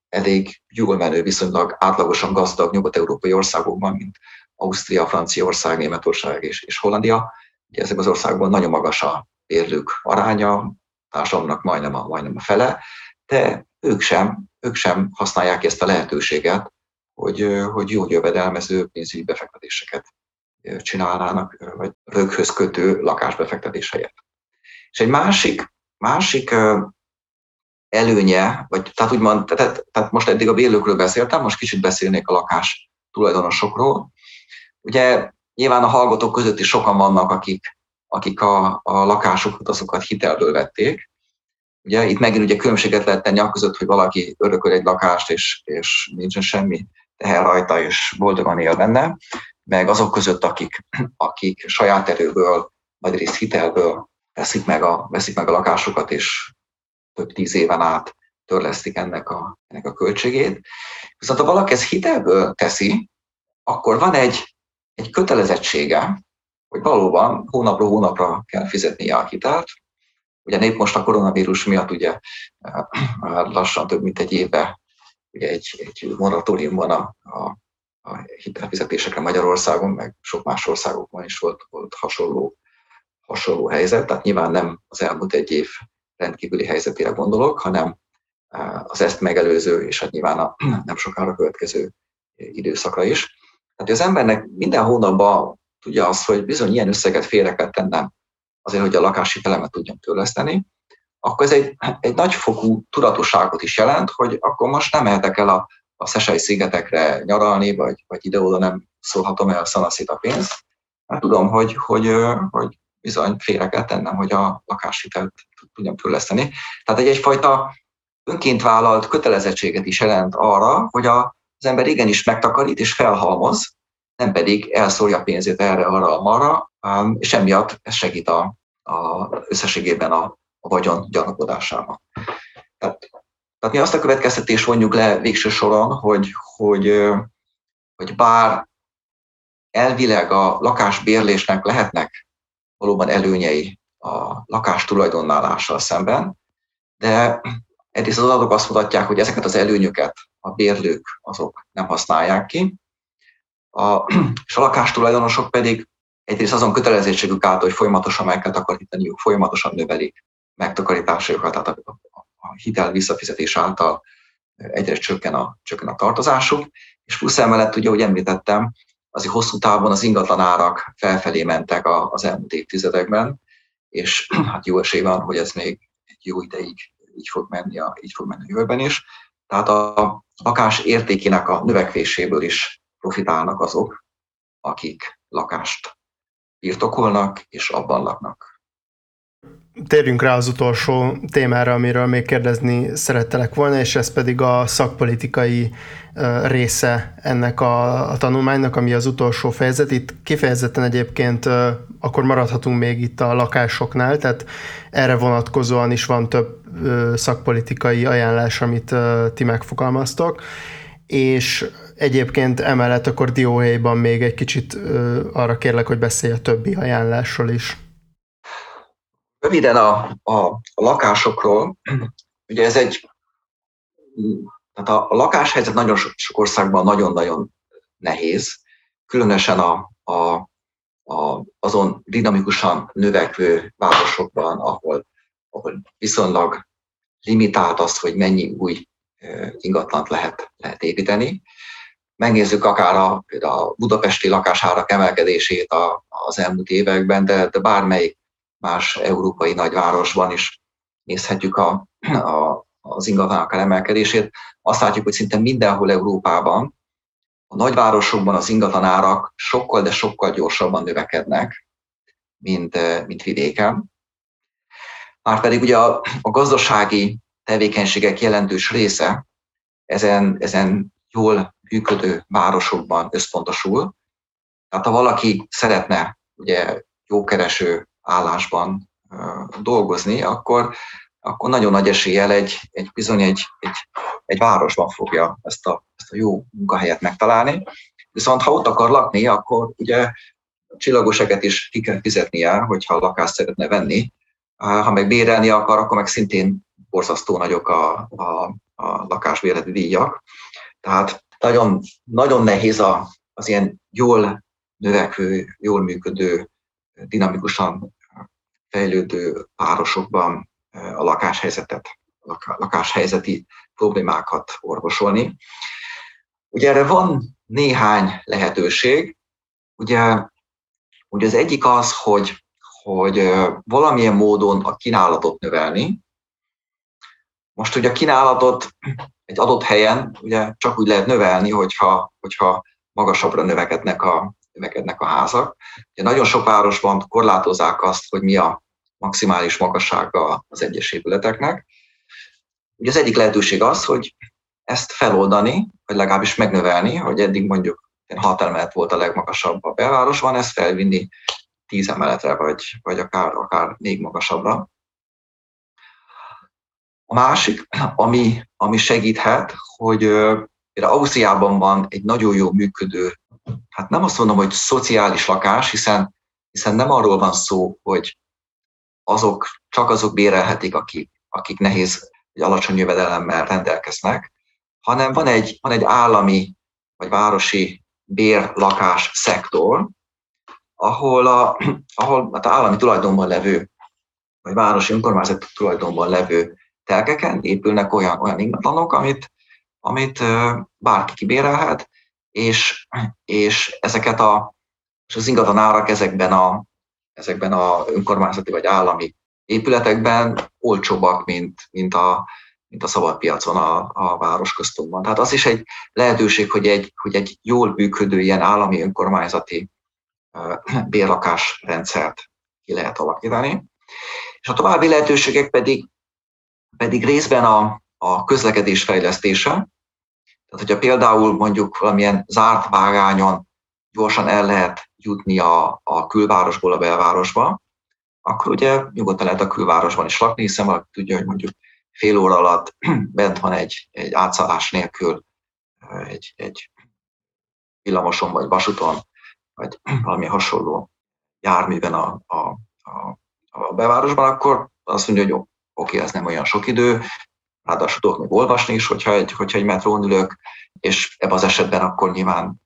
elég jól menő, viszonylag átlagosan gazdag nyugat-európai országokban, mint Ausztria, Franciaország, Németország és, és Hollandia. Ugye ezek az országokban nagyon magas a bérlők aránya, társadalomnak majdnem a, majdnem a fele, de ők sem, ők sem használják ezt a lehetőséget, hogy, hogy jó jövedelmező pénzügyi befektetéseket csinálnának, vagy röghöz kötő lakásbefektetés helyett. És egy másik, másik előnye, vagy tehát úgymond, tehát, tehát most eddig a bérlőkről beszéltem, most kicsit beszélnék a lakás tulajdonosokról. Ugye nyilván a hallgatók között is sokan vannak, akik, akik a, a lakásokat, azokat hitelből vették. Ugye itt megint ugye különbséget lehet tenni a között, hogy valaki örököl egy lakást, és, és nincsen semmi teher rajta, és boldogan él benne, meg azok között, akik, akik saját erőből, vagy részt hitelből veszik meg a, veszik meg a lakásokat, és több tíz éven át törlesztik ennek a, ennek a költségét. Viszont ha valaki ezt hitelből teszi, akkor van egy, egy kötelezettsége, hogy valóban hónapról hónapra kell fizetnie a hitelt. Ugye épp most a koronavírus miatt ugye lassan több mint egy éve ugye egy, egy moratórium van a, a, a hitelfizetésekre Magyarországon, meg sok más országokban is volt, volt hasonló, hasonló helyzet. Tehát nyilván nem az elmúlt egy év rendkívüli helyzetére gondolok, hanem az ezt megelőző, és hát nyilván a <clears throat> nem sokára következő időszakra is. Tehát az embernek minden hónapban tudja azt, hogy bizony ilyen összeget félre kell tennem azért, hogy a lakási telemet tudjam törleszteni, akkor ez egy, egy nagyfokú tudatosságot is jelent, hogy akkor most nem mehetek el a, a Szesei szigetekre nyaralni, vagy, vagy ide-oda nem szólhatom el szanaszét a pénzt, mert tudom, hogy, hogy, hogy bizony félre kell tennem, hogy a lakáshitelt tudjam törleszteni. Tehát egy egyfajta önként vállalt kötelezettséget is jelent arra, hogy a, az ember igenis megtakarít és felhalmoz, nem pedig elszórja pénzét erre, arra, marra, és emiatt ez segít a, a összességében a, a vagyon gyarapodásában. Tehát, tehát mi azt a következtetés vonjuk le végső soron, hogy, hogy, hogy bár elvileg a lakásbérlésnek lehetnek valóban előnyei a lakás tulajdonnálással szemben, de egyrészt az adatok azt mutatják, hogy ezeket az előnyöket a bérlők azok nem használják ki, a, <clears throat> és a lakástulajdonosok pedig egyrészt azon kötelezettségük által, hogy folyamatosan meg kell takarítaniuk, folyamatosan növelik megtakarításaikat, tehát a, a hitel visszafizetés által egyre csökken a, csökken a tartozásuk, és plusz emellett, ugye, ahogy említettem, azért hosszú távon az ingatlan árak felfelé mentek az elmúlt évtizedekben, és <clears throat> hát jó esély van, hogy ez még egy jó ideig így fog menni a, így fog menni a jövőben is. Tehát a lakás értékének a növekvéséből is profitálnak azok, akik lakást birtokolnak és abban laknak. Térjünk rá az utolsó témára, amiről még kérdezni szerettelek volna, és ez pedig a szakpolitikai része ennek a, a tanulmánynak, ami az utolsó fejezet. Itt kifejezetten egyébként akkor maradhatunk még itt a lakásoknál, tehát erre vonatkozóan is van több szakpolitikai ajánlás, amit ti megfogalmaztok, és egyébként emellett akkor dióhéjban még egy kicsit arra kérlek, hogy beszélj a többi ajánlásról is. Röviden a, a, lakásokról, ugye ez egy, tehát a, a lakáshelyzet nagyon sok, sok országban nagyon-nagyon nehéz, különösen a, a, a, azon dinamikusan növekvő városokban, ahol, ahol viszonylag limitált az, hogy mennyi új ingatlant lehet, lehet építeni. Megnézzük akár a, a budapesti lakásárak emelkedését a, az elmúlt években, de, de bármelyik más európai nagyvárosban is nézhetjük a, a, az ingatlanak emelkedését, azt látjuk, hogy szinte mindenhol Európában a nagyvárosokban az ingatlanárak sokkal, de sokkal gyorsabban növekednek, mint, mint vidéken. Márpedig ugye a, a gazdasági tevékenységek jelentős része ezen, ezen jól működő városokban összpontosul. Tehát ha valaki szeretne ugye jókereső állásban dolgozni, akkor, akkor nagyon nagy eséllyel egy, egy bizony egy, egy, egy városban fogja ezt a, ezt a jó munkahelyet megtalálni. Viszont ha ott akar lakni, akkor ugye csillagoseket is ki kell fizetnie, hogyha lakást szeretne venni. Ha meg bérelni akar, akkor meg szintén borzasztó nagyok a, a, a lakásbérleti díjak. Tehát nagyon, nagyon nehéz a, az ilyen jól növekvő, jól működő, dinamikusan fejlődő városokban a lakáshelyzetet, lakáshelyzeti problémákat orvosolni. Ugye erre van néhány lehetőség. Ugye, ugye az egyik az, hogy, hogy valamilyen módon a kínálatot növelni. Most ugye a kínálatot egy adott helyen ugye csak úgy lehet növelni, hogyha, hogyha magasabbra növekednek a, növekednek a házak. Ugye nagyon sok városban korlátozzák azt, hogy mi a maximális magassága az egyes épületeknek. Ugye az egyik lehetőség az, hogy ezt feloldani, vagy legalábbis megnövelni, hogy eddig mondjuk 6 emelet volt a legmagasabb a belvárosban, ezt felvinni 10 emeletre, vagy, vagy akár, akár még magasabbra. A másik, ami, ami segíthet, hogy például Ausztriában van egy nagyon jó működő, hát nem azt mondom, hogy szociális lakás, hiszen, hiszen nem arról van szó, hogy azok, csak azok bérelhetik, akik, akik nehéz vagy alacsony jövedelemmel rendelkeznek, hanem van egy, van egy állami vagy városi bérlakás szektor, ahol, a, ahol hát állami tulajdonban levő, vagy városi önkormányzat tulajdonban levő telkeken épülnek olyan, olyan ingatlanok, amit, amit bárki kibérelhet, és, és ezeket a, és az ingatlan árak ezekben a, ezekben a önkormányzati vagy állami épületekben olcsóbbak, mint, mint a, mint a szabad piacon a, a városközpontban. Tehát az is egy lehetőség, hogy egy, hogy egy jól működő ilyen állami önkormányzati <clears throat> bérlakásrendszert ki lehet alakítani. És a további lehetőségek pedig pedig részben a, a közlekedés fejlesztése. Tehát, hogyha például mondjuk valamilyen zárt vágányon gyorsan el lehet jutni a, a külvárosból a belvárosba, akkor ugye nyugodtan lehet a külvárosban is lakni, hiszen valaki tudja, hogy mondjuk fél óra alatt <clears throat> bent van egy, egy átszállás nélkül egy, egy villamoson vagy vasúton, vagy valami hasonló járműben a, a, a, a belvárosban, akkor azt mondja, hogy jó, oké, ez nem olyan sok idő, ráadásul tudok még olvasni is, hogyha egy, hogyha egy metrón ülök, és ebben az esetben akkor nyilván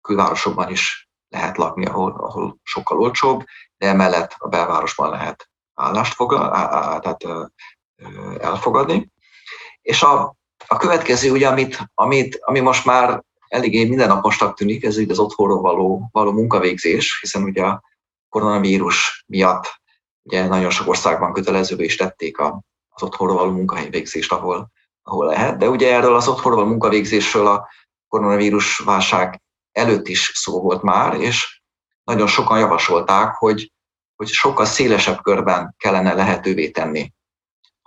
külvárosokban is lehet lakni, ahol, ahol sokkal olcsóbb, de emellett a belvárosban lehet állást foglal, tehát elfogadni. És a, a következő, ugye, amit, amit, ami most már eléggé mindennaposnak tűnik, ez az otthonról való, való munkavégzés, hiszen ugye a koronavírus miatt Ugye nagyon sok országban kötelezővé is tették az otthonról való munkahelyvégzést, ahol, ahol lehet. De ugye erről az otthonról való munkavégzésről a koronavírus válság előtt is szó volt már, és nagyon sokan javasolták, hogy, hogy sokkal szélesebb körben kellene lehetővé tenni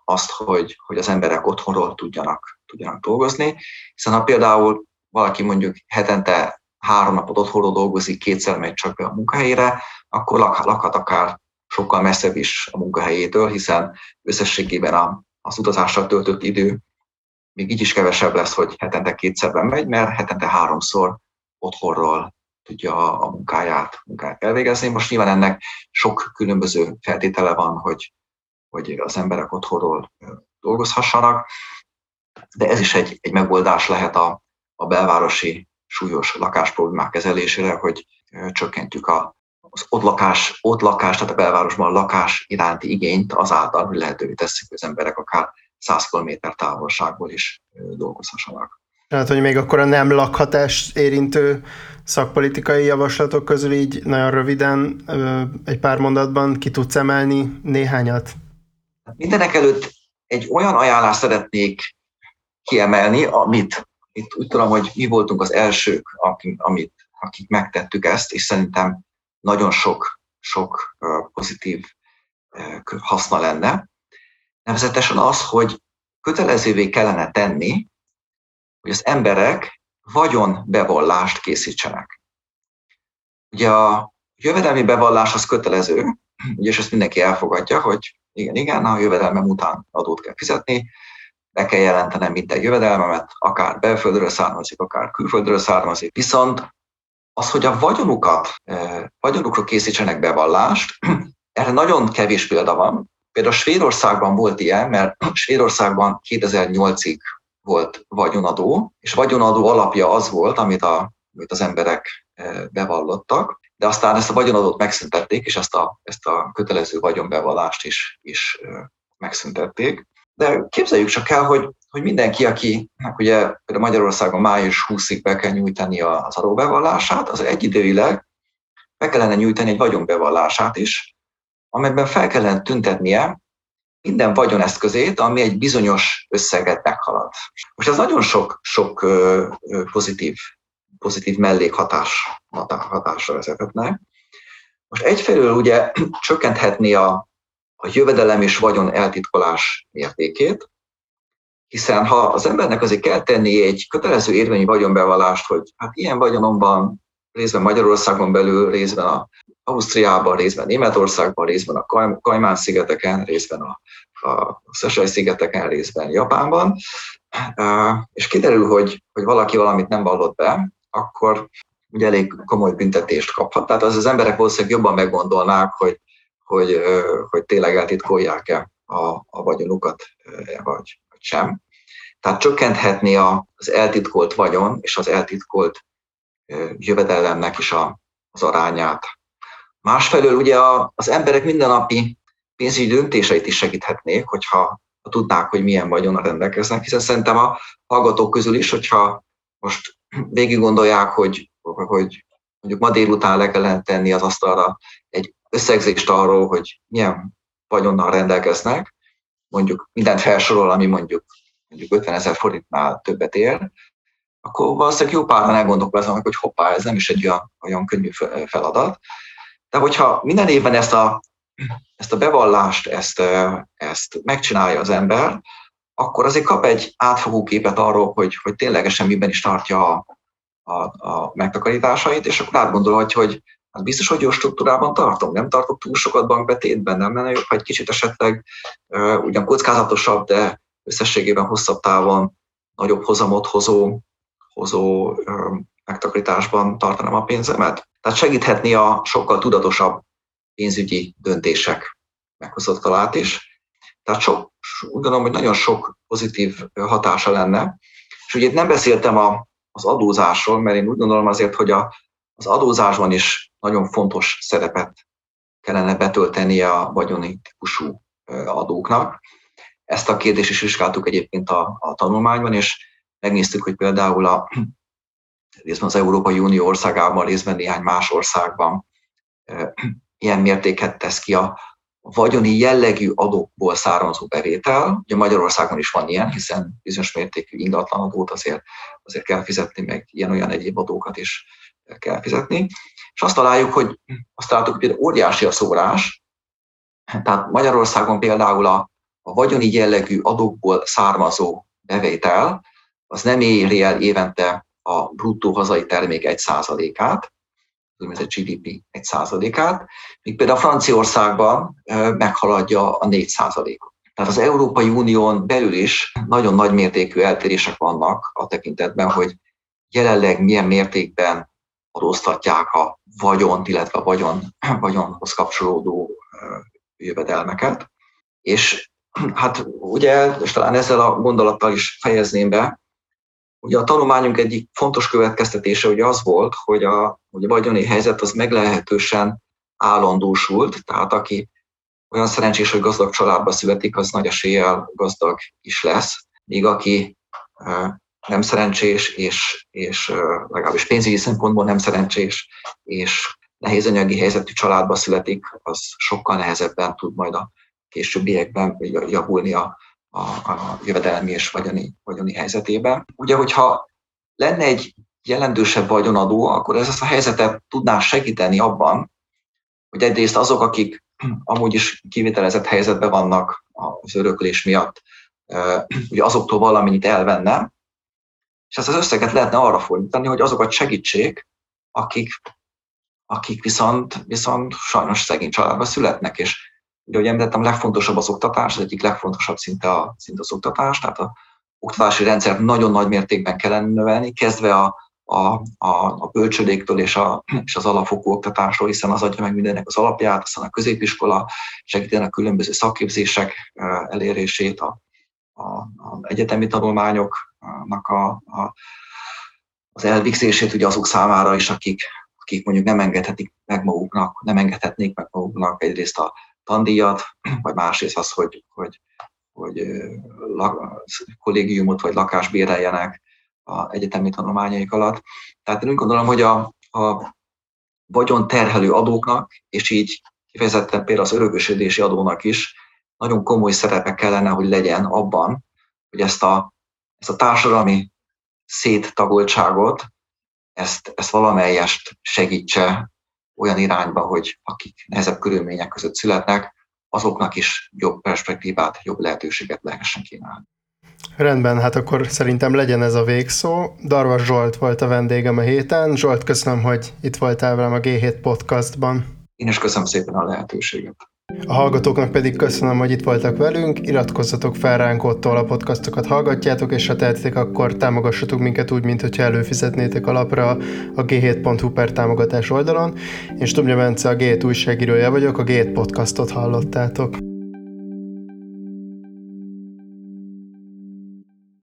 azt, hogy, hogy az emberek otthonról tudjanak, tudjanak dolgozni, hiszen ha például valaki mondjuk hetente három napot otthonról dolgozik, kétszer megy csak be a munkahelyére, akkor lakhat akár sokkal messzebb is a munkahelyétől, hiszen összességében az utazással töltött idő még így is kevesebb lesz, hogy hetente kétszerben megy, mert hetente háromszor otthonról tudja a, a munkáját, munkáját elvégezni. Most nyilván ennek sok különböző feltétele van, hogy, hogy az emberek otthonról dolgozhassanak, de ez is egy, egy megoldás lehet a, a belvárosi súlyos lakásproblémák kezelésére, hogy csökkentjük a, az ott lakás, ott lakás, tehát a belvárosban a lakás iránti igényt azáltal, hogy lehetővé teszik, hogy az emberek akár 100 km távolságból is dolgozhassanak. Tehát, hogy még akkor a nem lakhatást érintő szakpolitikai javaslatok közül így nagyon röviden egy pár mondatban ki tudsz emelni néhányat? Mindenek előtt egy olyan ajánlást szeretnék kiemelni, amit itt úgy tudom, hogy mi voltunk az elsők, akik, amit, akik megtettük ezt, és szerintem nagyon sok, sok pozitív haszna lenne. Nevezetesen az, hogy kötelezővé kellene tenni, hogy az emberek vagyonbevallást készítsenek. Ugye a jövedelmi bevallás az kötelező, és ezt mindenki elfogadja, hogy igen, igen, a jövedelmem után adót kell fizetni, be kell jelentenem minden jövedelmemet, akár belföldről származik, akár külföldről származik. Viszont az, hogy a vagyonukat, vagyonukról készítsenek bevallást, <clears throat> erre nagyon kevés példa van. Például Svédországban volt ilyen, mert <clears throat> Svédországban 2008-ig volt vagyonadó, és vagyonadó alapja az volt, amit, a, amit az emberek bevallottak, de aztán ezt a vagyonadót megszüntették, és ezt a, ezt a kötelező vagyonbevallást is, is megszüntették. De képzeljük csak el, hogy, hogy mindenki, aki ugye például Magyarországon május 20-ig be kell nyújtani az adóbevallását, az egyidőileg be kellene nyújtani egy vagyonbevallását is, amelyben fel kellene tüntetnie minden vagyoneszközét, ami egy bizonyos összeget meghalad. Most ez nagyon sok, sok pozitív, pozitív mellékhatás hatásra vezethetne. Most egyfelől ugye <clears throat> csökkenthetné a, a jövedelem és vagyon eltitkolás mértékét, hiszen ha az embernek azért kell tenni egy kötelező érvényi vagyonbevallást, hogy hát ilyen vagyonom van részben Magyarországon belül, részben a Ausztriában, részben Németországban, részben a Kajmán-szigeteken, részben a, a Szesely-szigeteken, részben Japánban, és kiderül, hogy, hogy valaki valamit nem vallott be, akkor ugye elég komoly büntetést kaphat. Tehát az az emberek valószínűleg jobban meggondolnák, hogy hogy, hogy tényleg eltitkolják-e a, a vagyonukat, vagy, vagy sem. Tehát csökkenthetné az eltitkolt vagyon és az eltitkolt jövedelemnek is a, az arányát. Másfelől ugye az emberek mindennapi pénzügyi döntéseit is segíthetnék, hogyha ha tudnák, hogy milyen vagyona rendelkeznek, hiszen szerintem a hallgatók közül is, hogyha most végig gondolják, hogy, hogy mondjuk ma délután le kellene tenni az asztalra összegzést arról, hogy milyen vagyonnal rendelkeznek, mondjuk mindent felsorol, ami mondjuk, mondjuk 50 ezer forintnál többet ér, akkor valószínűleg jó páran elgondolkoznak, hogy hoppá, ez nem is egy olyan, olyan könnyű feladat. De hogyha minden évben ezt a, ezt a bevallást, ezt, ezt megcsinálja az ember, akkor azért kap egy átfogó képet arról, hogy, hogy ténylegesen miben is tartja a, a, a megtakarításait, és akkor átgondolhatja, hogy hát biztos, hogy jó struktúrában tartom, nem tartok túl sokat bankbetétben, nem lenne jobb, egy kicsit esetleg uh, ugyan kockázatosabb, de összességében hosszabb távon nagyobb hozamot hozó, hozó uh, megtakarításban tartanám a pénzemet. Tehát segíthetni a sokkal tudatosabb pénzügyi döntések meghozatalát is. Tehát sok, úgy gondolom, hogy nagyon sok pozitív hatása lenne. És ugye itt nem beszéltem a, az adózásról, mert én úgy gondolom azért, hogy a, az adózásban is nagyon fontos szerepet kellene betölteni a vagyoni típusú adóknak. Ezt a kérdést is vizsgáltuk egyébként a, a tanulmányban, és megnéztük, hogy például a, <clears throat> részben az Európai Unió országában, részben néhány más országban <clears throat> ilyen mértéket tesz ki a vagyoni jellegű adókból származó bevétel. Ugye Magyarországon is van ilyen, hiszen bizonyos mértékű ingatlanadót azért, azért kell fizetni, meg ilyen-olyan egyéb adókat is kell fizetni. És azt találjuk, hogy azt találtuk, hogy óriási a szórás. Tehát Magyarországon például a, a vagyoni jellegű adókból származó bevétel, az nem éri el évente a bruttó hazai termék 1%-át, úgynevezett GDP 1%-át, míg például Franciaországban meghaladja a 4%-ot. Tehát az Európai Unión belül is nagyon nagy mértékű eltérések vannak a tekintetben, hogy jelenleg milyen mértékben adóztatják a vagyont, illetve a vagyon, <clears throat> vagyonhoz kapcsolódó jövedelmeket. És <clears throat> hát ugye, és talán ezzel a gondolattal is fejezném be, ugye a tanulmányunk egyik fontos következtetése ugye az volt, hogy a, hogy a vagyoni helyzet az meglehetősen állandósult, tehát aki olyan szerencsés, hogy gazdag családba születik, az nagy eséllyel gazdag is lesz, míg aki nem szerencsés, és, és legalábbis pénzügyi szempontból nem szerencsés, és nehéz anyagi helyzetű családba születik, az sokkal nehezebben tud majd a későbbiekben javulni a, a, a jövedelmi és vagyoni, vagyoni helyzetében. Ugye, hogyha lenne egy jelentősebb vagyonadó, akkor ez ezt a helyzetet tudná segíteni abban, hogy egyrészt azok, akik <clears throat> amúgy is kivitelezett helyzetben vannak az öröklés miatt, <clears throat> ugye azoktól valamennyit elvenne, és ezt az összeget lehetne arra fordítani, hogy azokat segítsék, akik, akik viszont, viszont sajnos szegény családba születnek, és ugye, ahogy említettem, legfontosabb az oktatás, az egyik legfontosabb szinte, a, szinte az oktatás, tehát a oktatási rendszert nagyon nagy mértékben kellene növelni, kezdve a, a, a, a bölcsödéktől és, a, és az alapfokú oktatásról, hiszen az adja meg mindennek az alapját, aztán a középiskola segíteni a különböző szakképzések elérését, a, a, a egyetemi tanulmányoknak a, a, az elvégzését ugye azok számára is, akik, akik mondjuk nem engedhetik meg maguknak, nem engedhetnék meg maguknak egyrészt a tandíjat, vagy másrészt az, hogy, hogy, hogy kollégiumot vagy lakást béreljenek a egyetemi tanulmányaik alatt. Tehát én úgy gondolom, hogy a, a vagyon terhelő adóknak, és így kifejezetten például az örökösödési adónak is nagyon komoly szerepe kellene, hogy legyen abban, hogy ezt a, ezt a társadalmi széttagoltságot, ezt, ezt valamelyest segítse olyan irányba, hogy akik nehezebb körülmények között születnek, azoknak is jobb perspektívát, jobb lehetőséget lehessen kínálni. Rendben, hát akkor szerintem legyen ez a végszó. Darvas Zsolt volt a vendégem a héten. Zsolt, köszönöm, hogy itt voltál velem a G7 podcastban. Én is köszönöm szépen a lehetőséget. A hallgatóknak pedig köszönöm, hogy itt voltak velünk, iratkozzatok fel ránk ottól a podcastokat hallgatjátok, és ha tehetitek, akkor támogassatok minket úgy, mint hogyha előfizetnétek alapra a g7.hu per támogatás oldalon. Én Stubnya Bence, a G7 újságírója vagyok, a G7 podcastot hallottátok.